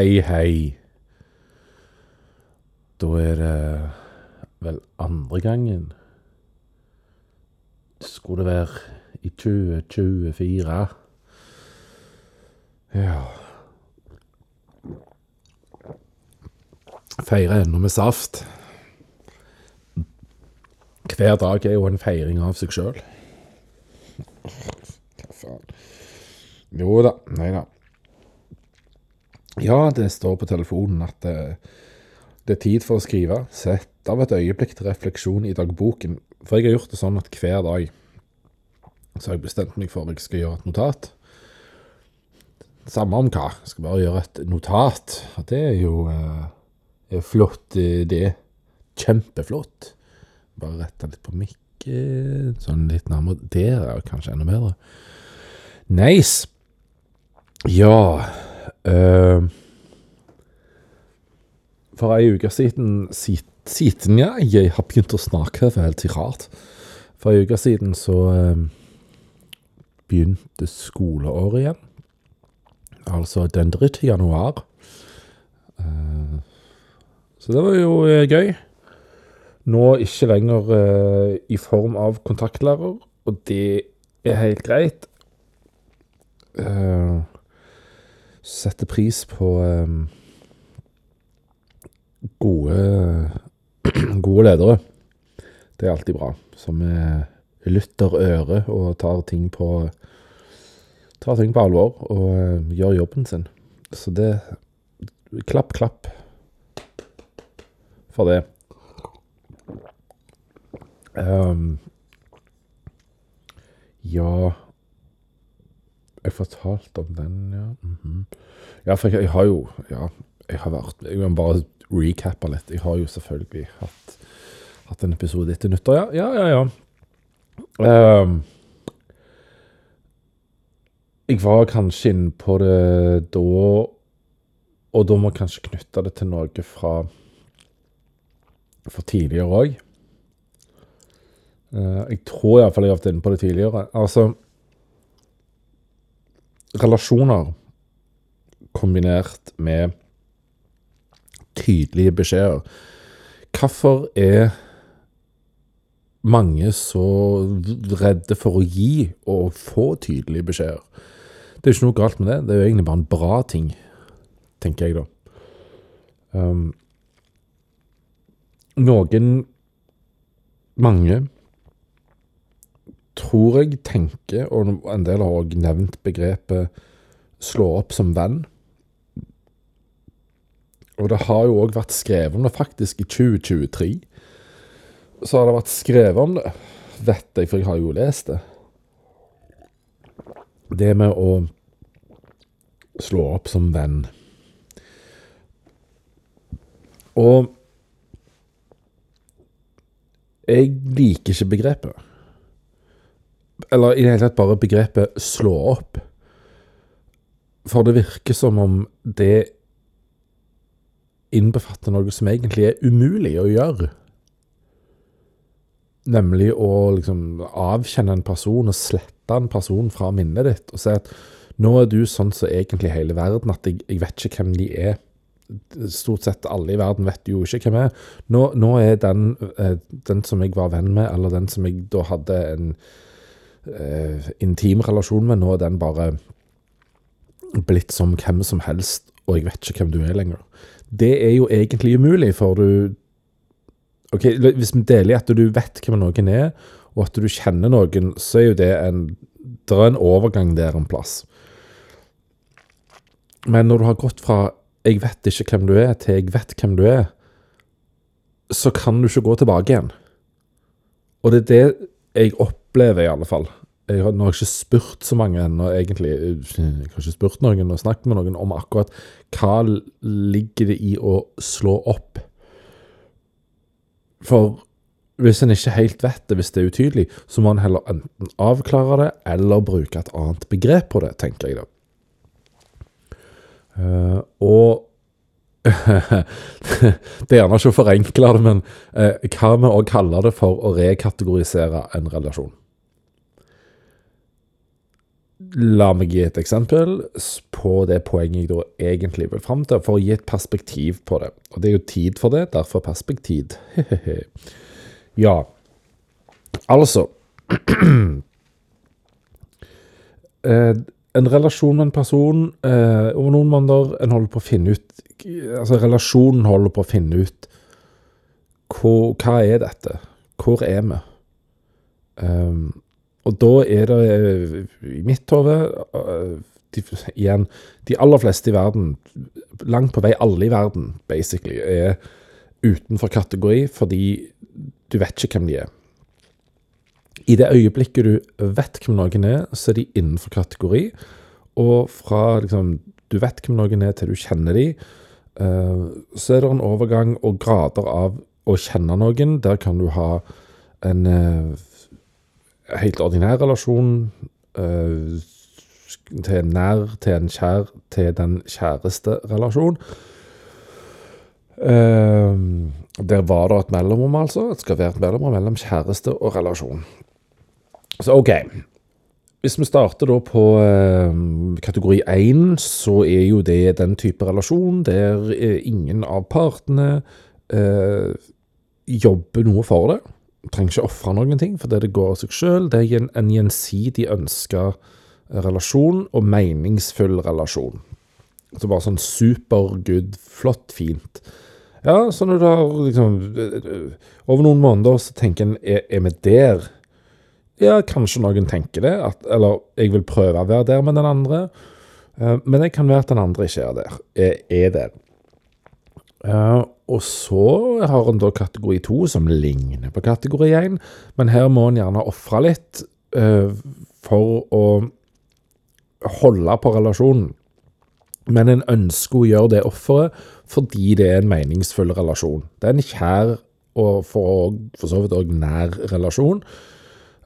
Hei, hei. Da er det vel andre gangen. Skulle det være i 2024? Ja Feirer ennå med saft. Hver dag er jo en feiring av seg sjøl. Faen. Jo da, nei da. Ja, det står på telefonen at det, det er tid for å skrive. Sett av et øyeblikk til refleksjon i dagboken. For jeg har gjort det sånn at hver dag så har jeg bestemt meg for at jeg skal gjøre et notat. Samme om hva. Jeg skal bare gjøre et notat. Og det er jo eh, er flott, eh, det. Kjempeflott. Bare rette litt på mikken, sånn litt nærmere. Der er kanskje enda bedre. Nice. Ja eh, For ei uke siden Siden, ja. Jeg har begynt å snakke veldig rart. For ei uke siden så uh, begynte skoleåret igjen. Altså den 3. januar. Uh, så det var jo gøy. Nå ikke lenger i form av kontaktlærer, og det er helt greit. Uh, setter pris på um, gode, gode ledere. Det er alltid bra. Som lytter øre og tar ting på tar ting på alvor og uh, gjør jobben sin. Så det Klapp, klapp for det. Um, ja jeg fortalte om den, ja. Mm -hmm. Ja, for jeg, jeg, har jo Ja, jeg har vært Jeg må bare recappe litt. Jeg har jo selvfølgelig hatt, hatt en episode etter nyttår, ja. Ja, ja, ja. Um, jeg var kanskje inne på det da, og da må jeg kanskje knytte det til noe fra for tidligere òg. Uh, jeg tror iallfall jeg har vært inne på det tidligere. Altså relasjoner kombinert med tydelige beskjeder. Hvorfor er mange så redde for å gi og få tydelige beskjeder? Det er jo ikke noe galt med det, det er jo egentlig bare en bra ting, tenker jeg da. Um, noen, mange, tror jeg tenker, og en del har òg nevnt begrepet slå opp som venn. Og det har jo òg vært skrevet om det, faktisk, i 2023. Så har det vært skrevet om det, vet jeg, for jeg har jo lest det. Det med å slå opp som venn. Og jeg liker ikke begrepet. Eller i det hele tatt bare begrepet 'slå opp'. For det virker som om det innbefatter noe som egentlig er umulig å gjøre. Nemlig å liksom avkjenne en person og slette en person fra minnet ditt. Og si at nå er du sånn som egentlig hele verden, at jeg, jeg vet ikke hvem de er. Stort sett alle i verden vet jo ikke hvem jeg er. Nå, nå er den, eh, den som jeg var venn med, eller den som jeg da hadde en eh, intim relasjon med. Nå er den bare blitt som hvem som helst, og jeg vet ikke hvem du er lenger. Det er jo egentlig umulig, for du Ok, Hvis vi deler i at du vet hvem noen er, og at du kjenner noen, så er jo det en Det er en overgang der en plass. Men når du har gått fra 'jeg vet ikke hvem du er' til 'jeg vet hvem du er', så kan du ikke gå tilbake igjen. Og det er det jeg opplever, i alle fall. Jeg har, nå har jeg ikke spurt så mange ennå, egentlig. Jeg har ikke spurt noen og snakket med noen om akkurat hva ligger det i å slå opp. For hvis en ikke helt vet det, hvis det er utydelig, så må en heller enten avklare det, eller bruke et annet begrep på det, tenker jeg da. Uh, og det er gjerne ikke å forenkle det, men uh, hva med å kalle det for å rekategorisere en relasjon? La meg gi et eksempel på det poenget jeg da egentlig vil fram til, for å gi et perspektiv på det. Og det er jo tid for det, derfor perspektiv. ja, altså eh, En relasjon med en person eh, over noen måneder En holder på å finne ut Altså, relasjonen holder på å finne ut hvor, hva er dette? Hvor er vi? Um, og da er det eh, i mitt hode igjen De aller fleste i verden, langt på vei alle i verden, basically, er utenfor kategori fordi du vet ikke hvem de er. I det øyeblikket du vet hvem noen er, så er de innenfor kategori. Og fra liksom, du vet hvem noen er, til du kjenner de, uh, så er det en overgang og grader av å kjenne noen. Der kan du ha en helt ordinær relasjon uh, til en nær, til en kjær, til den kjæreste relasjon. Uh, der var det et mellomrom, altså. Det skal være et mellomrom mellom kjæreste og relasjon. Så OK. Hvis vi starter da på uh, kategori 1, så er jo det den type relasjon der ingen av partene jobber noe for det. Trenger ikke ofre noen ting, for det, går av seg sjøl. Det er en gjensidig ønska relasjon, og meningsfull relasjon. Så bare sånn supergood, flott, fint. Ja, så når du har liksom Over noen måneder så tenker en er, er vi der? Ja, kanskje noen tenker det, at, eller jeg vil prøve å være der med den andre. Eh, men det kan være at den andre ikke er der. Er, er det. Uh, og så har en da kategori to, som ligner på kategori én, men her må en gjerne ofre litt uh, for å holde på relasjonen. Men en ønsker å gjøre det offeret fordi det er en meningsfull relasjon. Det er en kjær og for, for så vidt òg nær relasjon.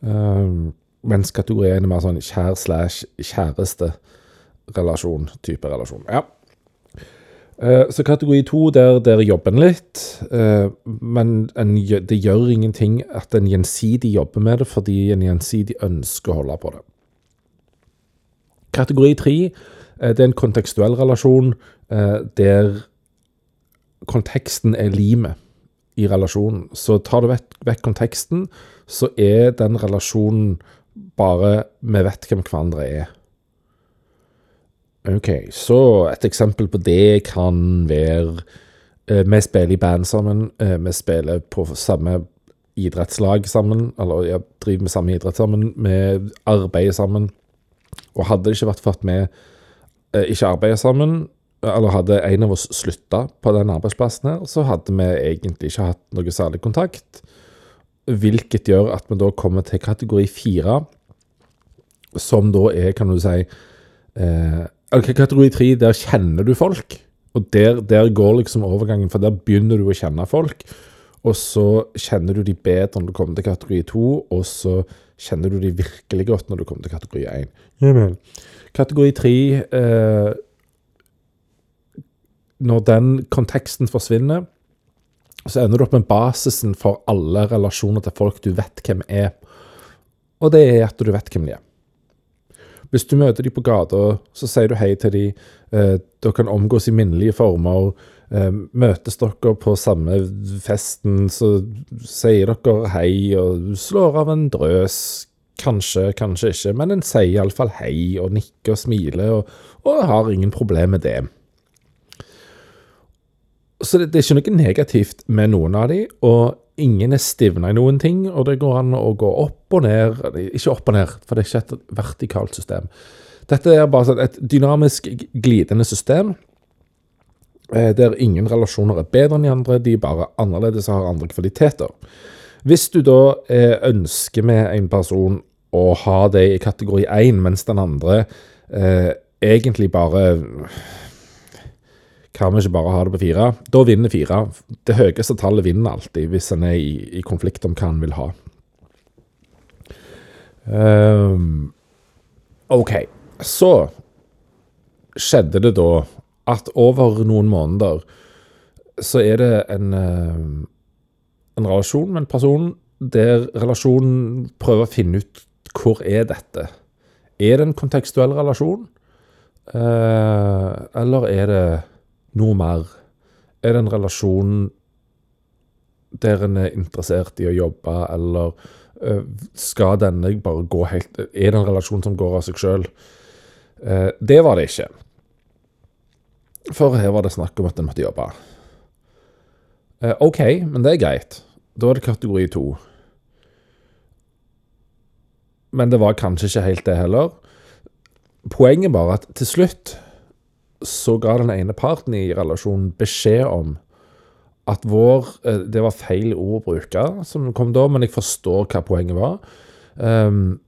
Uh, mens kategorien er mer sånn kjær slash kjæreste relasjon, type relasjon. Ja. Eh, så kategori to, der, der jobber litt, eh, men en, det gjør ingenting at en gjensidig jobber med det, fordi en gjensidig ønsker å holde på det. Kategori tre, eh, det er en kontekstuell relasjon der konteksten er limet i relasjonen. Så tar du vekk, vekk konteksten, så er den relasjonen bare Vi vet hvem hverandre er. Ok, så et eksempel på det kan være eh, Vi spiller i band sammen. Eh, vi spiller på samme idrettslag sammen, eller ja, driver med samme idrett sammen. Vi arbeider sammen. Og hadde det ikke vært for at vi eh, ikke arbeider sammen, eller hadde en av oss slutta på den arbeidsplassen her, så hadde vi egentlig ikke hatt noe særlig kontakt. Hvilket gjør at vi da kommer til kategori fire, som da er, kan du si eh, Kategori tre, der kjenner du folk. Og der, der, går liksom overgangen, for der begynner du å kjenne folk. Og så kjenner du de bedre når du kommer til kategori to, og så kjenner du de virkelig godt når du kommer til kategori én. Kategori tre eh, Når den konteksten forsvinner, så ender du opp med basisen for alle relasjoner til folk du vet hvem er. Og det er at du vet hvem de er. Hvis du møter dem på gata, så sier du hei til dem. Eh, dere kan omgås i minnelige former. Eh, møtes dere på samme festen, så sier dere hei og slår av en drøs. Kanskje, kanskje ikke, men en sier iallfall hei og nikker og smiler, og, og har ingen problem med det. Så det, det, er ikke noe negativt med noen av dem, og ingen er stivna i noen ting, og det går an å gå opp og ned Ikke opp og ned, for det er ikke et vertikalt system. Dette er bare sånn et dynamisk glidende system eh, der ingen relasjoner er bedre enn de andre, de er bare annerledes og har andre kvaliteter. Hvis du da eh, ønsker med en person å ha deg i kategori 1, mens den andre eh, egentlig bare kan vi ikke bare ha det på fire? Da vinner fire. Det høyeste tallet vinner alltid, hvis en er i, i, konflikt om hva en vil ha. Um, OK. Så skjedde det da at over noen måneder så er det en, ehm, en relasjon med en person der relasjonen prøver å finne ut hvor er dette? Er det en kontekstuell relasjon, eh, eller er det noe mer? Er det en relasjon der en er interessert i å jobbe, eller eh, skal denne bare gå helt Er det en relasjon som går av seg sjøl? Eh, det var det ikke. For her var det snakk om at en måtte jobbe. Eh, OK, men det er greit. Da er det kategori to. Men det var kanskje ikke helt det heller. Poenget bare at til slutt så ga den ene parten i relasjonen beskjed om at vår eh, Det var feil ord å bruke som kom da, men jeg forstår hva poenget var. Um,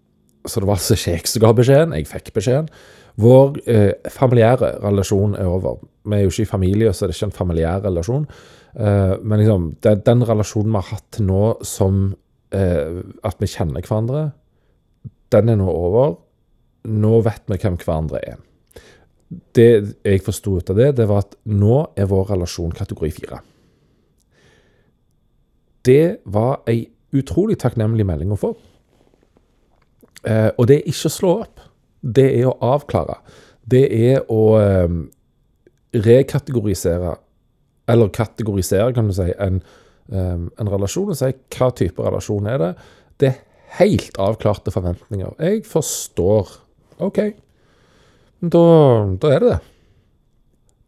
så det var altså ikke jeg som ga beskjeden, jeg fikk beskjeden. Vår eh, familiære relasjon er over. Vi er jo ikke i familie, så det er ikke en familiær relasjon. Eh, men liksom, det, den relasjonen vi har hatt til nå som eh, at vi kjenner hverandre, den er nå over. Nå vet vi hvem hverandre er. Det jeg forsto ut av det, det var at nå er vår relasjon kategori fire. Det var ei utrolig takknemlig melding å få. Eh, og det er ikke å slå opp. Det er å avklare. Det er å eh, rekategorisere, eller kategorisere, kan du si, en, eh, en relasjon og si hva type relasjon er det. Det er helt avklarte forventninger. Jeg forstår. OK, da, da er det det.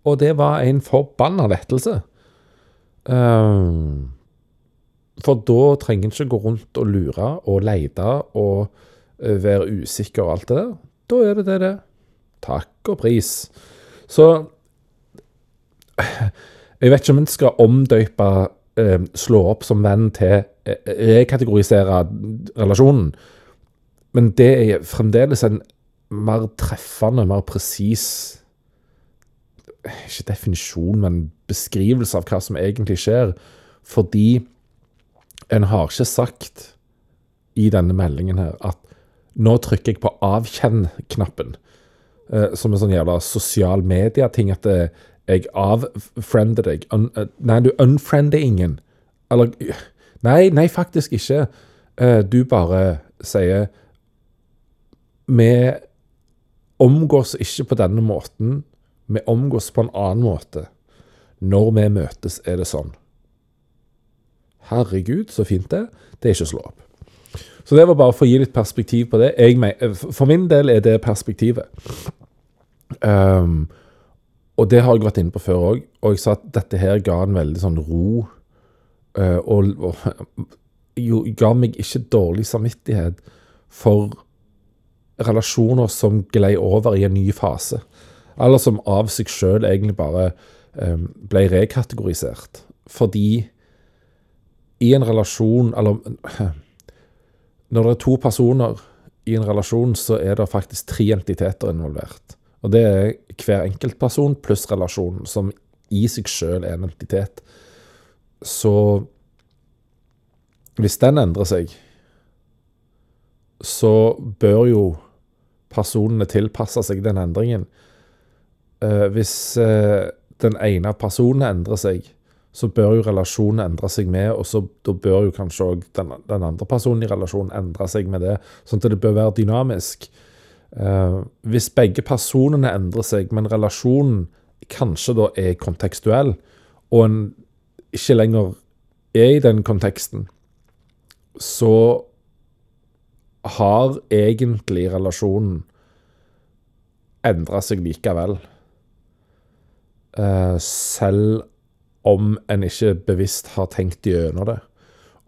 Og det var en forbanna lettelse. Um, for da trenger en ikke gå rundt og lure og lete og uh, være usikker og alt det der. Da er det det, det. Takk og pris. Så Jeg vet ikke om en skal omdøpe uh, slå opp som venn til rekategorisere relasjonen. Men det er fremdeles en mer treffende, mer presis Ikke definisjon, men beskrivelse av hva som egentlig skjer. Fordi en har ikke sagt i denne meldingen her at nå trykker jeg på avkjenn-knappen. Eh, som en sånn jævla sosial media-ting. At det, jeg avfriender deg. Un, eh, nei, du unfriender ingen. Eller Nei, nei, faktisk ikke. Uh, du bare sier Vi omgås ikke på denne måten. Vi omgås på en annen måte. Når vi møtes, er det sånn. Herregud, så fint det Det er ikke å slå opp. Så det var bare for å gi litt perspektiv på det. Jeg, for min del er det perspektivet. Um, og det har jeg vært inne på før òg. Og jeg sa at dette her ga en veldig sånn ro Uh, og, og jo, ga meg ikke dårlig samvittighet for relasjoner som glei over i en ny fase. Eller som av seg sjøl egentlig bare um, ble rekategorisert. Fordi i en relasjon Eller når det er to personer i en relasjon, så er det faktisk tre entiteter involvert. Og det er hver enkeltperson pluss relasjonen, som i seg sjøl er en entitet så Hvis den endrer seg, så bør jo personene tilpasse seg den endringen. Eh, hvis eh, den ene personen endrer seg, så bør jo relasjonen endre seg med, og så da bør jo kanskje òg den, den, andre personen i relasjonen endre seg med det. Sånn at det bør være dynamisk. Eh, hvis begge personene endrer seg, men relasjonen kanskje da er kontekstuell, og en ikke lenger er i den konteksten, så har egentlig relasjonen endra seg likevel. Uh, selv om en ikke bevisst har tenkt gjennom det.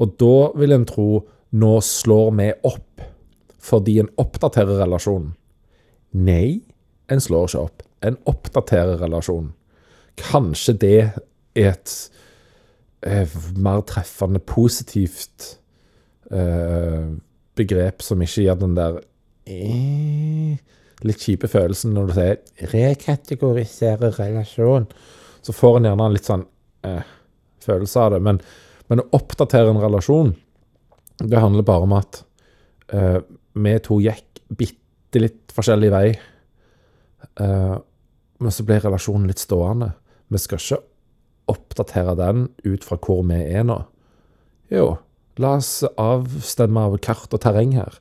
Og da vil en tro nå slår vi opp fordi en oppdaterer relasjonen. Nei, en slår ikke opp. En oppdaterer relasjonen. Kanskje det er et eh, mer treffende, positivt eh, begrep som ikke gir den der eh, litt kjipe følelsen når du sier 'rekategorisere relasjon'. Så får en gjerne en litt sånn eh, følelse av det. Men, men, å oppdatere en relasjon, det handler bare om at eh, vi to gikk bitte litt forskjellig vei. Eh, men så ble relasjonen litt stående. Vi skal ikke oppdatere den ut fra hvor vi er nå? Jo, la oss avstemme av kart og terreng her.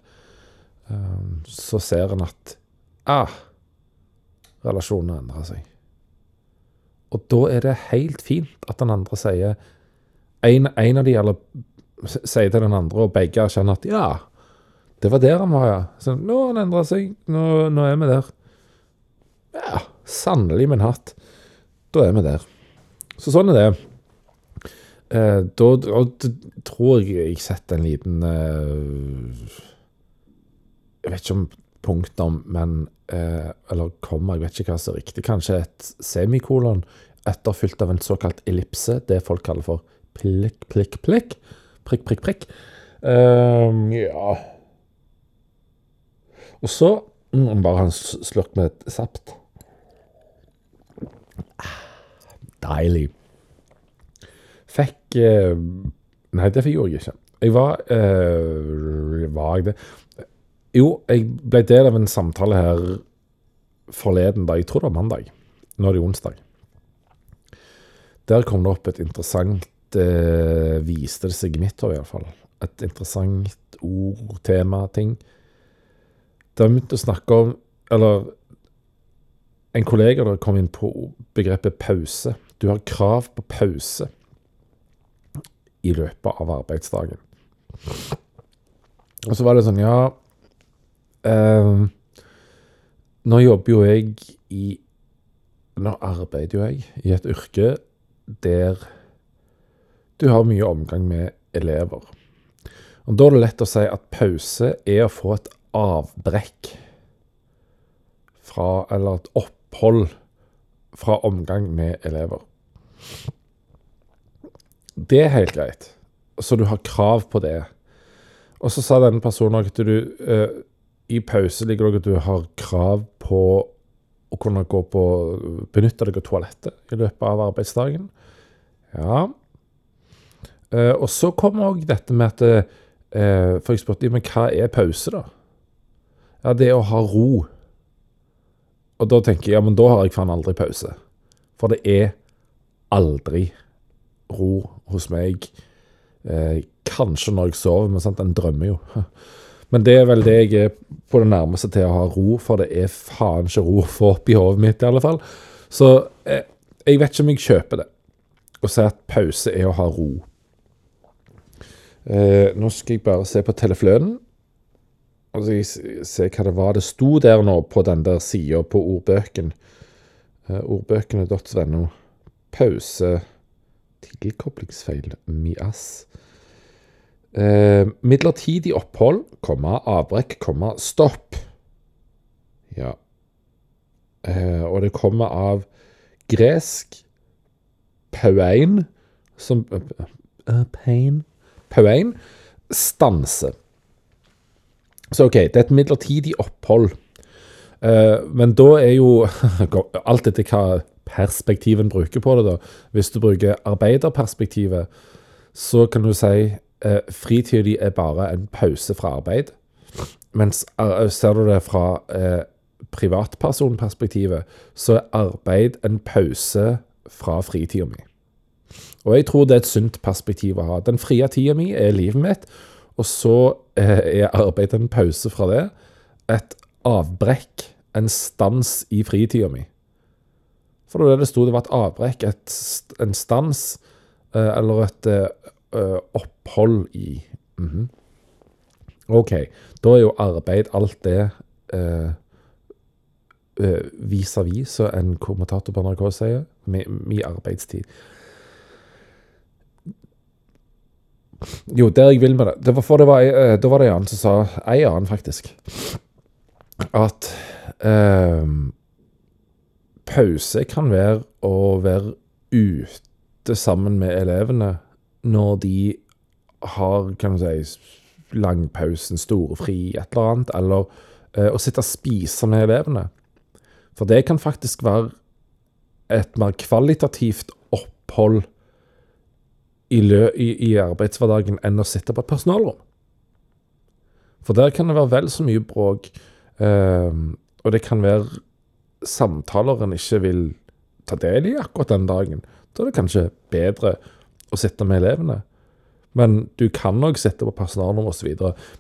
eh, så ser en at ah, relasjonene endrer seg. Og da er det helt fint at den andre sier En, en av de eller sier til den andre, og begge erkjenner at ja, det var der han var, ja. Så nå har han endra seg. Nå, nå, er vi der. Ja, sannelig min hatt. Da er vi der. Så sånn er det. Eh, da, da, tror jeg jeg setter en liten eh, Jeg vet ikke om punktum, men eh, Eller komma, jeg vet ikke hva som er riktig. Kanskje et semikolon etterfylt av en såkalt ellipse. Det folk kaller for plikk, plikk, plikk. Prikk, prikk, prikk. Uh, ja Og så mm, Bare han slurk med et sapt. Deilig. Uh, Nei, det gjorde jeg ikke. Jeg var uh, Var jeg det? Jo, jeg ble del av en samtale her forleden dag. Jeg tror det var mandag. Nå er det onsdag. Der kom det opp et interessant eh, Viste det seg i mitt år, iallfall. Et interessant ord, tema, ting. Det har begynt å snakke om Eller en kollega der kom inn på begrepet pause. Du har krav på pause i løpet av arbeidsdagen. Og så var det sånn, ja eh, Nå jobber jo jeg i Nå arbeider jo jeg i et yrke der du har mye omgang med elever. Og Da er det lett å si at pause er å få et avbrekk fra Eller et opphold fra omgang med elever. Det er helt greit. Så du har krav på det. Og så sa denne personen at du eh, i pause ligger det at du har krav på å kunne gå på benytte deg av toalettet i løpet av arbeidsdagen. Ja. Uh, og så kommer òg dette med at uh, For jeg spurte men hva er pause, da? Ja, det er å ha ro. Og da tenker jeg ja, men da har jeg faen aldri pause. For det er aldri ro hos meg. Eh, kanskje når jeg sover, men sant, en drømmer jo. Men det er vel det jeg er på det nærmeste til å ha ro, for det er faen ikke ro å få opp hodet mitt, i alle fall. Så jeg vet ikke om jeg kjøper det og si at pause er å ha ro. Eh, nå skal jeg bare se på teleflønen. Og så se hva det var det sto der nå på den der sida på ordbøken. Eh, ordbøkene.no. Pause. Tilkoblingsfeil. Mias. Eh, midlertidig opphold, komma, avbrekk, komma, stopp. Ja. Eh, og det kommer av gresk Pauein som uh, Pain Pauein stanse. Så OK, det er et midlertidig opphold. Eh, men da er jo Alt etter hva perspektiven bruker på det, da. Hvis du bruker arbeiderperspektivet, så kan du si eh, fritida di er bare en pause fra arbeid. Mens uh, ser du det fra eh, privatpersonperspektivet, så er arbeid en pause fra fritida mi. Og jeg tror det er et sunt perspektiv å ha. Den frie tida mi er livet mitt, og så eh, er arbeid en pause fra det. Et avbrekk, en stans i fritida mi. For det var det det sto, det var et avbrekk, et, en stans, eh, eller et uh, opphold i mm -hmm. OK, da er jo arbeid alt det vis-à-vis, som en kommentator på NRK sier, med, arbeidstid. Jo, der jeg vil med det. det var, for det var, da var det en annen som sa, En annen faktisk, at uh, pause kan være å være ute sammen med elevene når de har, kan du si, langpausen, storefri, et eller annet, eller eh, å sitte og spise med elevene. For det kan faktisk være et mer kvalitativt opphold i, i, i arbeidshverdagen enn å sitte på et personalrom. For der kan det være vel så mye bråk, eh, og det kan være samtaler en ikke vil ta del i akkurat den dagen. Da er det kanskje bedre å sitte med elevene. Men du kan òg sitte på personalnummer osv.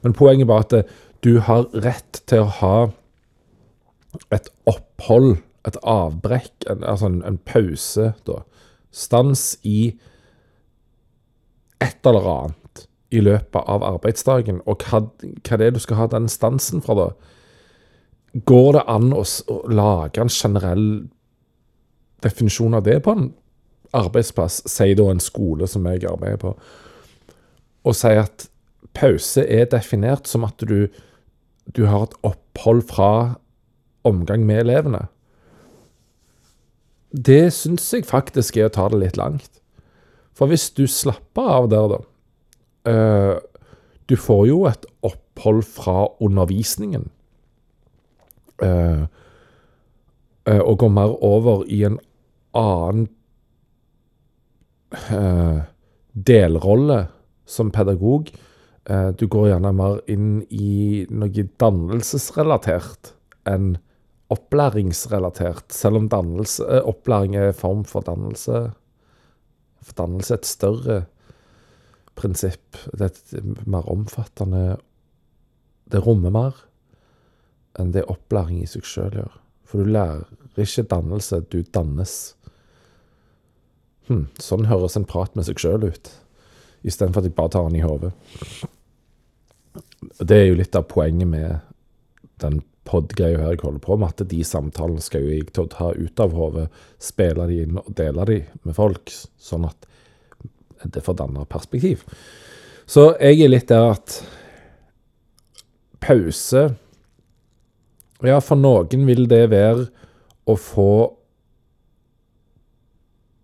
Men poenget bare at du har rett til å ha et opphold, et avbrekk, en, altså en, en pause, da. Stans i et eller annet i løpet av arbeidsdagen. Og hva, hva det er du skal ha den stansen fra, da? Går det an å, lage en generell definisjon av det på en arbeidsplass, sier da en skole som jeg arbeider på, og sier at pause er definert som at du, du har et opphold fra omgang med elevene. Det syns jeg faktisk er å ta det litt langt. For hvis du slapper av der, da uh, Du får jo et opphold fra undervisningen. Uh, uh, og går mer over i en annen delrolle som pedagog. du går gjerne mer inn i noe dannelsesrelatert enn opplæringsrelatert, selv om dannelse, eh, opplæring er en form for dannelse. For dannelse er et større prinsipp. Det er et mer omfattende Det rommer mer enn det opplæring i seg sjøl gjør. For du lærer ikke dannelse, du dannes. Hm, sånn høres en prat med seg sjøl ut, istedenfor at jeg bare tar den i hodet. Det er jo litt av poenget med den pod-greia her jeg holder på med, at de samtalene skal jo jeg ta ut av hodet, spille de inn og dele de med folk, sånn at det får danne perspektiv. Så jeg er litt der at pause Ja, for noen vil det være å få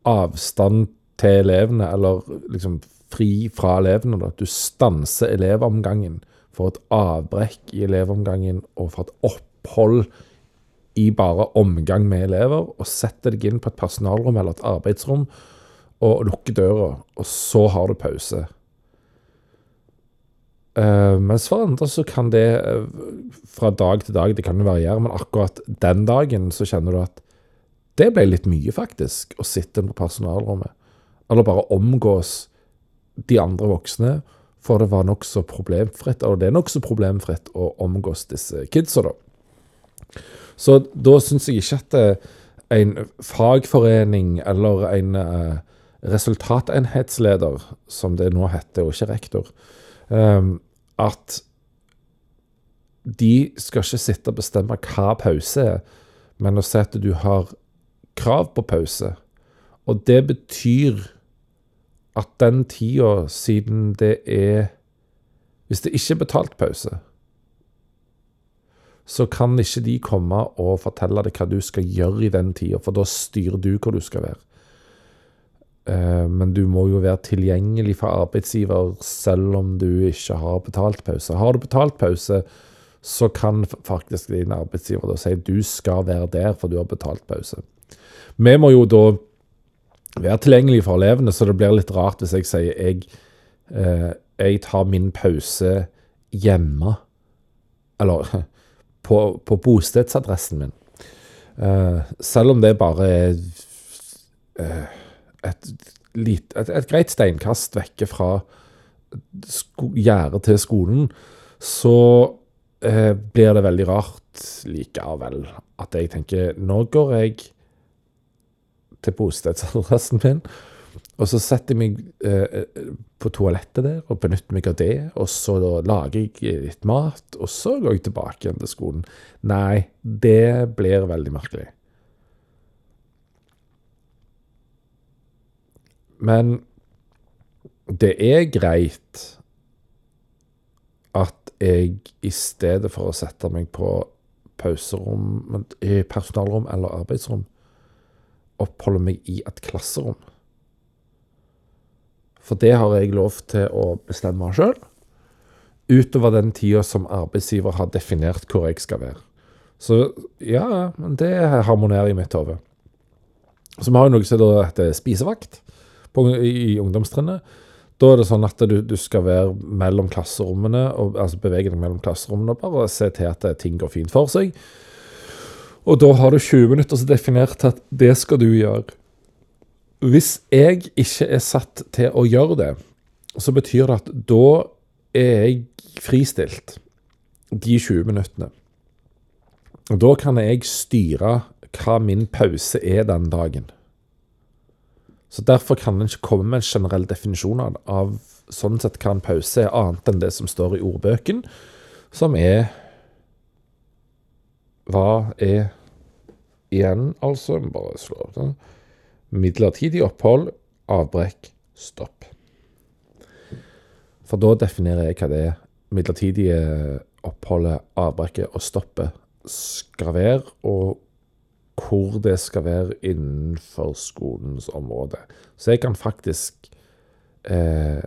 avstand til elevene, eller liksom fri fra elevene. Da. Du stanser elevomgangen for et avbrekk i elevomgangen og for et opphold i bare omgang med elever, og setter deg inn på et personalrom eller et arbeidsrom og lukker døra, og så har du pause. Uh, mens for andre så kan det uh, fra dag til dag, det kan jo variere, men akkurat den dagen så kjenner du at det ble litt mye, faktisk, å sitte på personalrommet. Eller bare omgås de andre voksne for det var nokså problemfritt, og det er nokså problemfritt å omgås disse kidsa, da. Så da syns jeg ikke at eh, en fagforening eller en uh, resultatenhetsleder, som det nå heter, og ikke rektor, um, at de skal ikke sitte og bestemme hva pause er, men å si at du har krav på pause. Og det betyr at den tida, siden det er Hvis det ikke er betalt pause, så kan ikke de komme og fortelle deg hva du skal gjøre i den tida, for da styrer du hvor du skal være. Eh, men du må jo være tilgjengelig for arbeidsgiver selv om du ikke har betalt pause. Har du betalt pause, så kan faktisk din arbeidsgiver da si du skal være der, for du har betalt pause. Vi må jo da være tilgjengelige for elevene, så det blir litt rart hvis jeg sier jeg, eh, jeg tar min pause hjemme. Eller på, på bostedsadressen min. Eh, selv om det bare er et, lit, et, et, greit steinkast vekke fra gjerdet til skolen, så eh, blir det veldig rart likevel at jeg tenker nå går jeg til bostedsadressen min. Og så setter jeg meg eh, på toalettet der og benytter meg av det. Og så lager jeg litt mat, og så går jeg tilbake igjen til skolen. Nei, det blir veldig merkelig. Men det er greit at jeg i stedet for å sette meg på pauserom, i personalrom eller arbeidsrom, oppholder meg i et klasserom. For det har jeg lov til å bestemme sjøl, utover den tida som arbeidsgiver har definert hvor jeg skal være. Så ja, det harmonerer i mitt hode. Så vi har jo noe som heter spisevakt på, i, i ungdomstrinnet. Da er det sånn at du, du skal være mellom klasserommene, og, altså bevege deg mellom klasserommene og bare se til at ting går fint for seg. Og da har du 20 minutter som definert at det skal du gjøre. Hvis jeg ikke er satt til å gjøre det, så betyr det at da er jeg fristilt de 20 minuttene. Da kan jeg styre hva min pause er den dagen. Så Derfor kan en ikke komme med en generell definisjon av, sånn sett hva en pause er, annet enn det som står i ordbøken, som er Hva er igjen, altså? Bare slå opp det. Midlertidig opphold, avbrekk, stopp. For da definerer jeg hva det er. Midlertidige oppholdet, avbrekket og stoppet skal være, og hvor det skal være innenfor skolens område. Så jeg kan faktisk eh,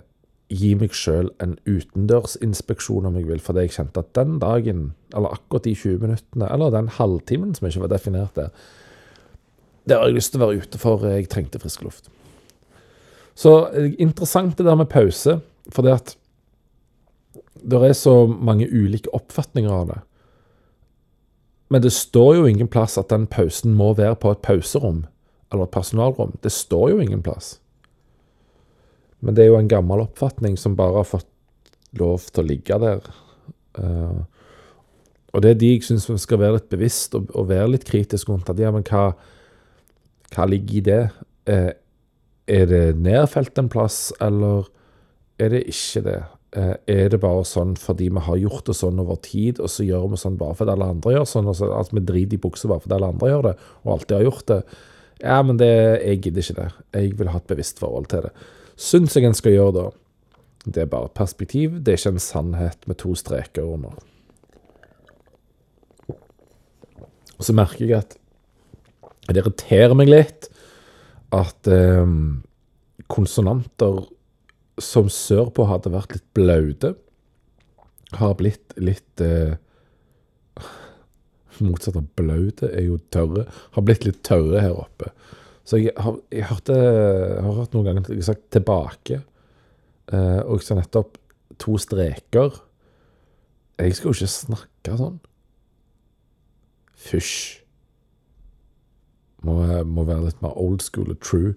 gi meg sjøl en utendørsinspeksjon om jeg vil, fordi jeg kjente at den dagen, eller akkurat de 20 minuttene, eller den halvtimen som ikke var definert der, det har jeg lyst til å være ute for. Jeg trengte frisk luft. Så eh, interessant det der med pause, for det at det er så mange ulike oppfatninger av det. Men det står jo ingen plass at den pausen må være på et pauserom eller et personalrom. Det står jo ingen plass. Men det er jo en gammel oppfatning som bare har fått lov til å ligge der. Uh, og det er de jeg syns skal være litt bevisst og, og være litt kritisk rundt. At, ja, men hva, hva ligger i det? Uh, er det nedfelt en plass, eller er det ikke det? Eh, er det bare sånn fordi vi har gjort det sånn over tid, og så gjør vi sånn bare fordi alle andre gjør sånn, altså at vi driter i buksa bare fordi alle andre gjør det, og alltid har gjort det? Ja, men det, jeg gidder ikke det. Jeg vil ha et bevisst forhold til det. Syns jeg en skal gjøre det. Det er bare perspektiv, det er ikke en sannhet med to streker under. Og så merker jeg at det irriterer meg litt at eh, konsonanter som sørpå hadde vært litt blaute, har blitt litt eh, Motsatt av blaute er jo tørre. Har blitt litt tørre her oppe. Så jeg har, jeg hørte, jeg har hørt noen ganger jeg har sagt 'tilbake', eh, og så nettopp to streker. Jeg skal jo ikke snakke sånn. Fysj. Må, må være litt mer old school og true.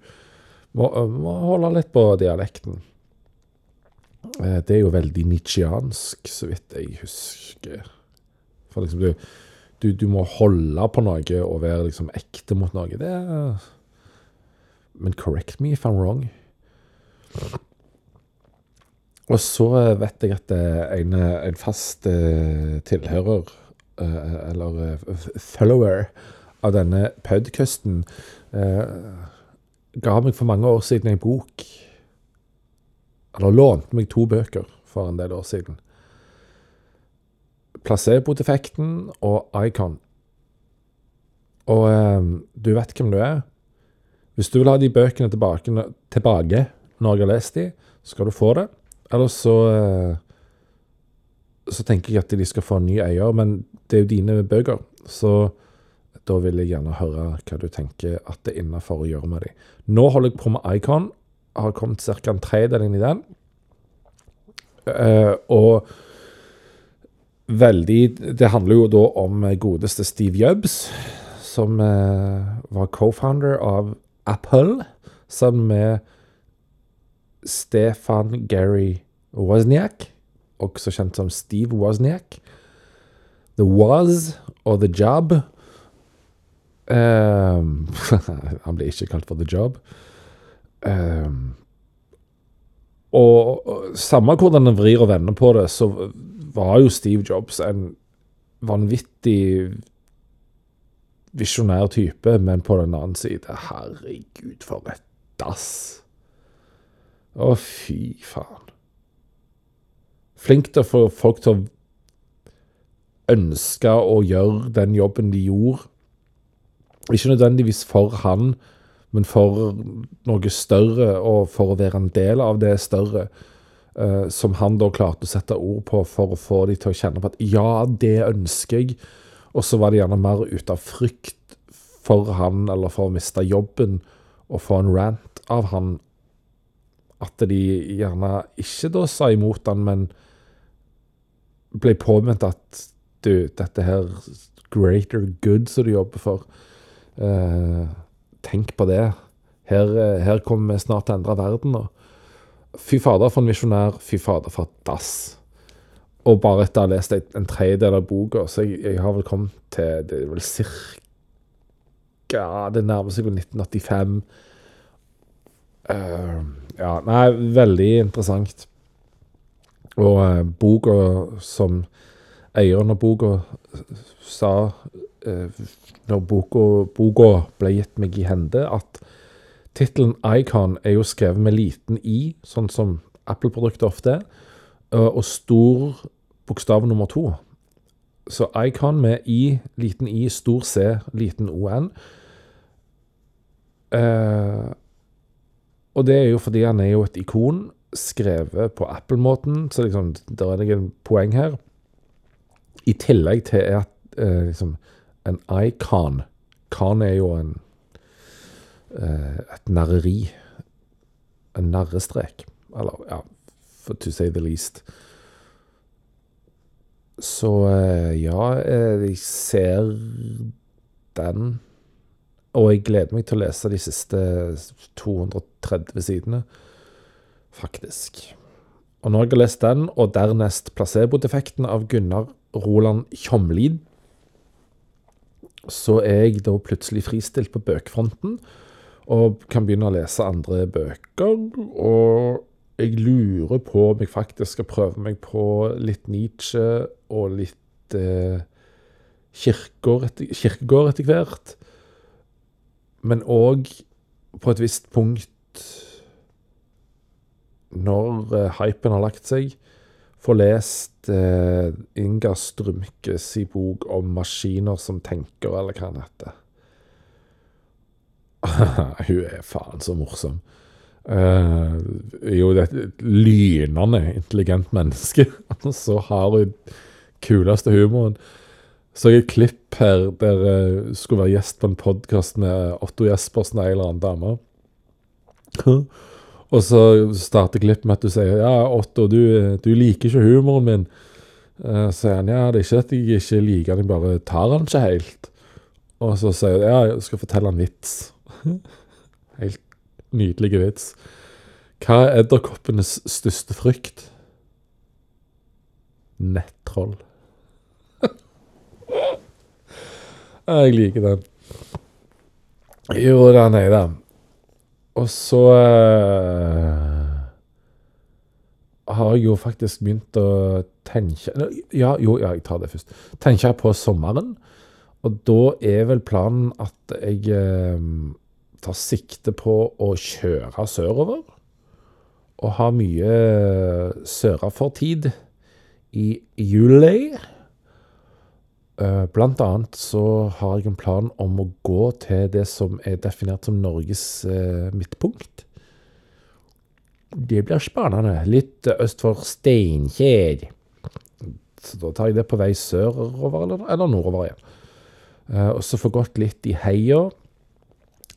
Må, må holde litt på dialekten. Eh, det er jo veldig nitsjiansk, så vidt jeg husker. For liksom du, du, du, må holde på noe og være liksom ekte mot noe. Det er Men correct me if I'm wrong. Og så vet jeg at en, en fast tilhører, eller follower, av denne podcasten ga meg for mange år siden en bok eller lånte meg to bøker for en del år siden. Placebo-defekten og Icon. Og eh, du vet hvem du er. Hvis du vil ha de bøkene tilbake, tilbake når jeg har lest de, skal du få det. Eller så eh, så tenker jeg at de skal få en ny eier, men det er jo dine bøker. Så da vil jeg gjerne høre hva du tenker at det er innafor å gjøre med dem. Nå holder jeg på med Icon, har kommet ca. en tredjedel inn i den. Uh, og veldig Det handler jo da om godeste Steve Jobs, som uh, var co-founder av Apple, sammen med Stefan Gary Wozniak, også kjent som Steve Wozniak. The Was og The Job. Um, han blir ikke kalt for The Job. Og, og samme hvordan en vrir og vender på det, så var jo Steve Jobs en vanvittig visjonær type, men på den annen side Herregud, for et dass. Å, fy faen. Flink til å få folk til å ønske å gjøre den jobben de gjorde. Ikke nødvendigvis for han, men for noe større, og for å være en del av det større, uh, som han da klarte å sette ord på for å få de til å kjenne på at ja, det ønsker jeg. Og så var det gjerne mer ut av frykt for han, eller for å miste jobben, og få en rant av han, at de gjerne ikke da sa imot han, men ble påminnet at du, dette her greater good som du jobber for uh, tenk på det. Her, eh, her kommer vi snart til å endre verden. Og, Fy fader for en misjonær, fy fader for et dass. Og bare etter å ha lest en tredjedel av boka, så jeg, jeg, har vel kommet til Det er vel cirka Det nærmer seg vel 1985. Uh, ja, nei, veldig interessant. Og uh, boka som eieren av boka sa når boka, ble gitt meg i hende, at tittelen Icon er jo skrevet med liten i, sånn som Apple-produkter ofte er, og stor bokstav nummer to. Så Icon med I, liten I, stor C, liten ON. Uh, og det er jo fordi han er jo et ikon skrevet på Apple-måten, så liksom, det er noen poeng her. I tillegg til at uh, liksom, en icon Kan er jo en uh, et narreri. En narrestrek. Eller, ja, for to say the least. Så ja, jeg ser den og jeg gleder meg til å lese de siste 230 sidene, faktisk. Og når jeg har lest den, og dernest placebo-defekten av Gunnar Roland Tjomlid, så er jeg da plutselig fristilt på bøkfronten, og kan begynne å lese andre bøker. Og jeg lurer på om jeg faktisk skal prøve meg på litt Nietzsche og litt eh, Kirkegård etter hvert. Men òg på et visst punkt, når uh, hypen har lagt seg, få lest eh, Inga Strømkes bok om maskiner som tenker, eller hva han heter. Hun er faen så morsom. Uh, jo, det er et lynende intelligent menneske. så har hun kuleste humoren. Så jeg et klipp her der jeg skulle være gjest på en podkast med Otto Jespersen og ei eller annen dame. Og så starter klippet med at du sier ja, Otto, du, du liker ikke humoren min. Uh, så sier han ja, det er ikke at jeg ikke liker den, jeg bare tar den ikke helt. Og så sier jeg ja, jeg skal fortelle en vits. helt nydelig vits. Hva er edderkoppenes største frykt? Nettroll. Jeg liker den. Jo da, nei da. Og så uh, har jeg jo faktisk begynt å tenke Ja, jo, ja, jeg tar det først. Tenke på sommeren. Og da er vel planen at jeg uh, tar sikte på å kjøre sørover. Og ha mye sørafor-tid i juli. Eh, blant annet så har jeg en plan om å gå til det som er definert som Norges eh, midtpunkt. Det blir spennende. Litt øst for Steinkjer. Så da tar jeg det på vei sørover eller, eller nordover igjen. Eh, og så få gått litt i heia.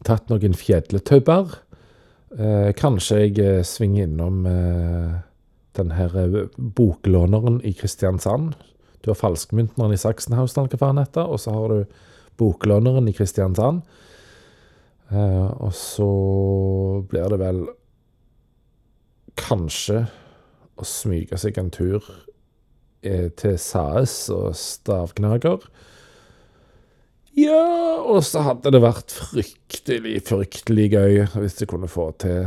Tatt noen fjelletauer. Eh, kanskje jeg eh, svinger innom denne boklåneren i Kristiansand du har falskmyntneren i Sachsenhausen, hva faen heter, og så har du boklåneren i Kristiansand. Eh, og så blir det vel kanskje å smyge seg en tur eh, til Saes og Stavgnager. Ja, og så hadde det vært fryktelig, fryktelig gøy hvis jeg kunne få til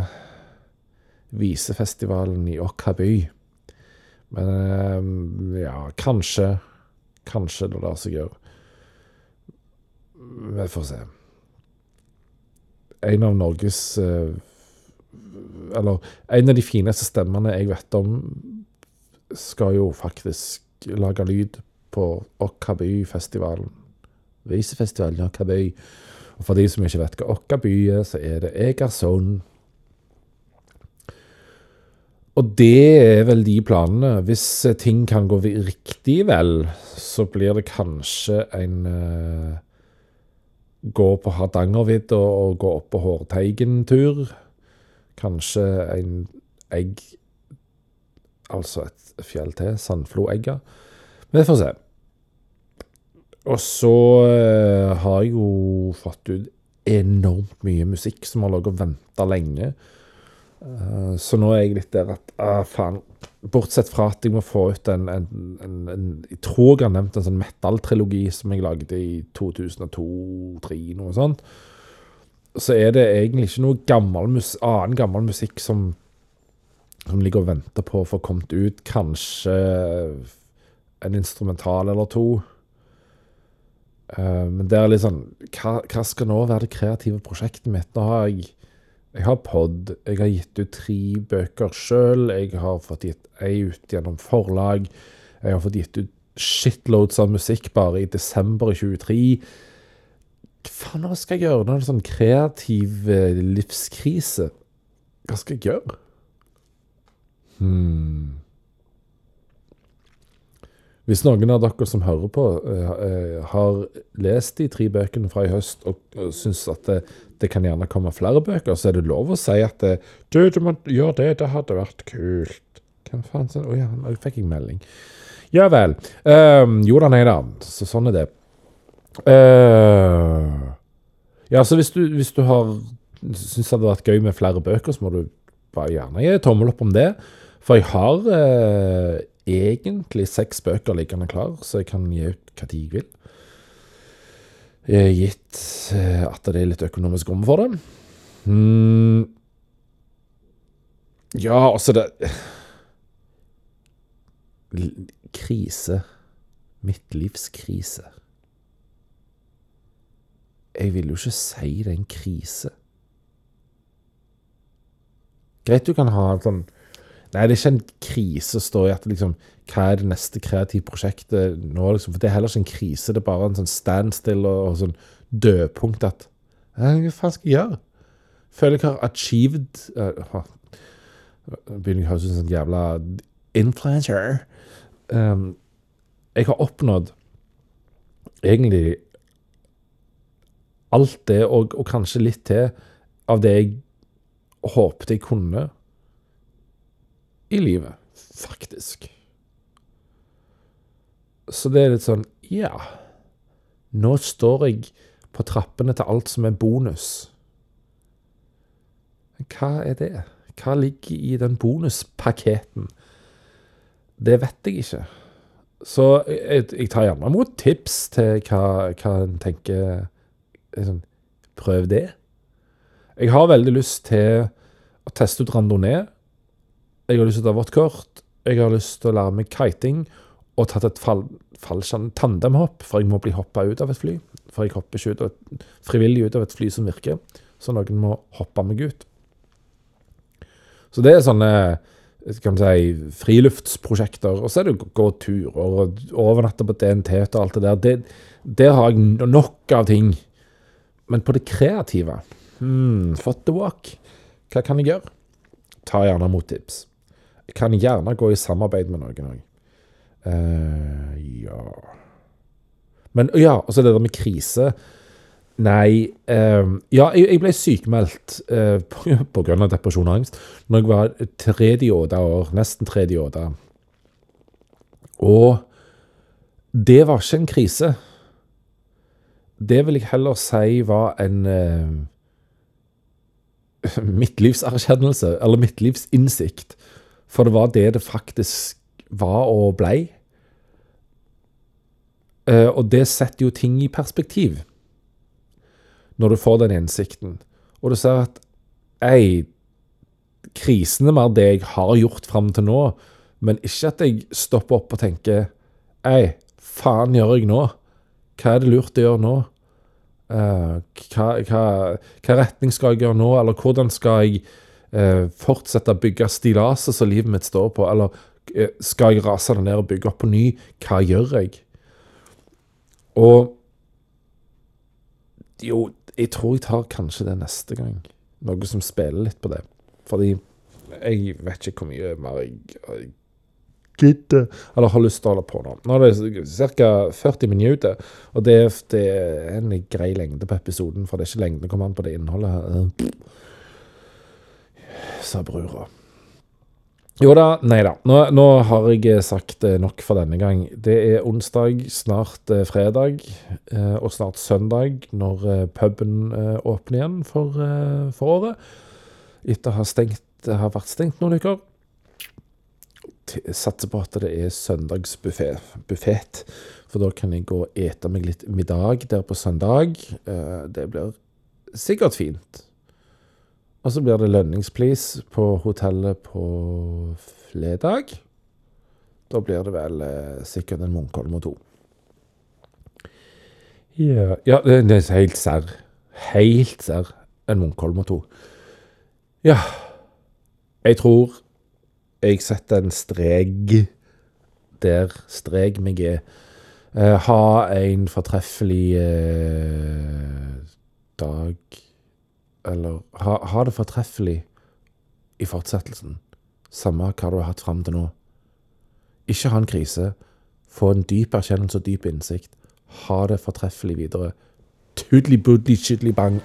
visefestivalen i Åkra men ehm, ja, kanskje Kanskje det lar seg gjøre. Vi får se. En av Norges eh, Eller en av de fineste stemmene jeg vet om, skal jo faktisk lage lyd på Okkabyfestivalen. Visefestivalen i Okkaby. Og for de som ikke vet hva Okkaby er, så er det Egersund og det er vel de planene. Hvis eh, ting kan gå riktig vel, så blir det kanskje en uh, Gå på Hardangervidda og, og gå opp på Hårteigen-tur. Kanskje en egg Altså et fjell til. Sandfloegga. Vi får se. Og så uh, har jeg jo fått ut enormt mye musikk som har ligget og venta lenge. Eh, så nå er jeg litt der at ah, faen. Bortsett fra at jeg må få ut en, en, en, en Jeg tror jeg har nevnt en sånn metal-trilogi som jeg lagde i 2002-2003, noe sånt. Så er det egentlig ikke noe gammel mus annen gammel musikk som, som ligger og venter på å få kommet ut. Kanskje en instrumental eller to. Uh, men det er litt sånn hva, hva, skal nå være det kreative prosjektet mitt? Nå har jeg jeg har pod. Jeg har gitt ut tre bøker sjøl. Jeg har fått gitt ei ut gjennom forlag. Jeg har fått gitt ut shitloads av musikk bare i desember 23. Hva faen skal jeg gjøre det er en sånn kreativ eh, livskrise? Hva skal jeg gjøre? Hmm. Hvis noen av dere som hører på, uh, har lest de tre bøkene fra i høst og, syns at det, det, kan gjerne komme flere bøker, så er det lov å si at det, du, du må gjøre det, det hadde vært kult. Hvem faen sa Å oh, ja, nå fikk jeg melding. Ja vel. Um, jo da, nei da. Så sånn er det. Uh, ja, så hvis du, hvis du har syns det hadde vært gøy med flere bøker, så må du bare gjerne gi tommel opp om det. For jeg har uh, egentlig seks bøker liggende klar, så jeg kan gi ut hva tid jeg vil. Gitt eh, at det er litt økonomisk rom for det. Mm. Ja, altså det Krise. Mitt livs krise. Jeg vil jo ikke si det er en krise. Greit du kan ha en sånn Nei, det er ikke en krise å stå i at liksom Hva er det neste kreative prosjektet nå, liksom? For det er heller ikke en krise. Det er bare en sånn standstill og, og sånn dødpunkt at Hva faen skal jeg gjøre? Føler jeg har achieved uh, Begynner jeg å høres ut som en jævla influencer. Um, jeg har oppnådd egentlig alt det, og, og kanskje litt til, av det jeg håpet jeg kunne i livet, faktisk. Så det er litt sånn Ja, nå står jeg på trappene til alt som er bonus. Hva er det? Hva ligger i den bonuspaketen? Det vet jeg ikke. Så jeg, jeg tar gjerne imot tips til hva, hva en tenker liksom, Prøv det. Jeg har veldig lyst til å teste ut randonee jeg har lyst til å ta vårt. Jeg har lyst til å lære meg kiting og tatt et fall, fallskjerm tandemhopp, for jeg må bli hoppa ut av et fly. For jeg hopper ikke ut av et, frivillig ut av et fly som virker, så noen må hoppe meg ut. Så det er sånne kan man si, friluftsprosjekter. Og så er det å gå turer og overnatte på DNT og alt det der. Det, der har jeg nok av ting. Men på det kreative hmm, Fått the walk. Hva kan jeg gjøre? Ta gjerne mot tips. Jeg kan gjerne gå i samarbeid med noen òg. Uh, eh, ja Men ja, og så det der med krise. Nei uh, Ja, jeg, jeg ble sykemeldt uh, av depresjon og angst når jeg var tredje år, nesten tredje år. Og det var ikke en krise. Det vil jeg heller si var en uh, midtlivserkjennelse, eller midtlivsinnsikt. For det var det det faktisk var og blei. Uh, og det setter jo ting i perspektiv, når du får den innsikten. Og du ser at ei, krisene er mer det jeg har gjort fram til nå, men ikke at jeg stopper opp og tenker Ei, faen gjør jeg nå? Hva er det lurt å gjøre nå? Uh, hva, hva, hva, retning skal jeg gjøre nå, eller hvordan skal jeg eh, fortsette å bygge stillaset som livet mitt står på, eller eh, skal jeg rase det ned og bygge opp på ny? Hva gjør jeg? Og jo, jeg tror jeg tar kanskje det neste gang. Noe som spiller litt på det. Fordi jeg vet ikke hvor mye mer jeg gidder eller har lyst til å holde på nå. Nå er det ca. 40 minutter, og det, det, er en grei lengde på episoden, for det er ikke lengden kommer an på det innholdet. her sa brura. Jo da, nei da. Nå, nå, har jeg sagt nok for denne gang. Det er onsdag, snart eh, fredag, eh, og snart søndag når eh, puben eh, åpner igjen for, eh, for, året. Etter å ha stengt har vært stengt noen uker. Satser på at det er søndagsbuffé. For da kan jeg gå og ete meg litt middag der på søndag. Eh, Det blir sikkert fint. Og så blir det lønningsplease på hotellet på fredag. Da blir det vel eh, sikkert en Munkholm og to. Ja, ja det er helt serr. Helt serr. En Munkholm og to. Ja. Jeg tror jeg setter en strek der strek meg er. Eh, ha en fortreffelig eh, dag Eller ha, ha det fortreffelig i fortsettelsen. Samme hva du har hatt fram til nå. Ikke ha en krise. Få en dyp erkjennelse og dyp innsikt. Ha det fortreffelig videre. Tudli budli chidli bang.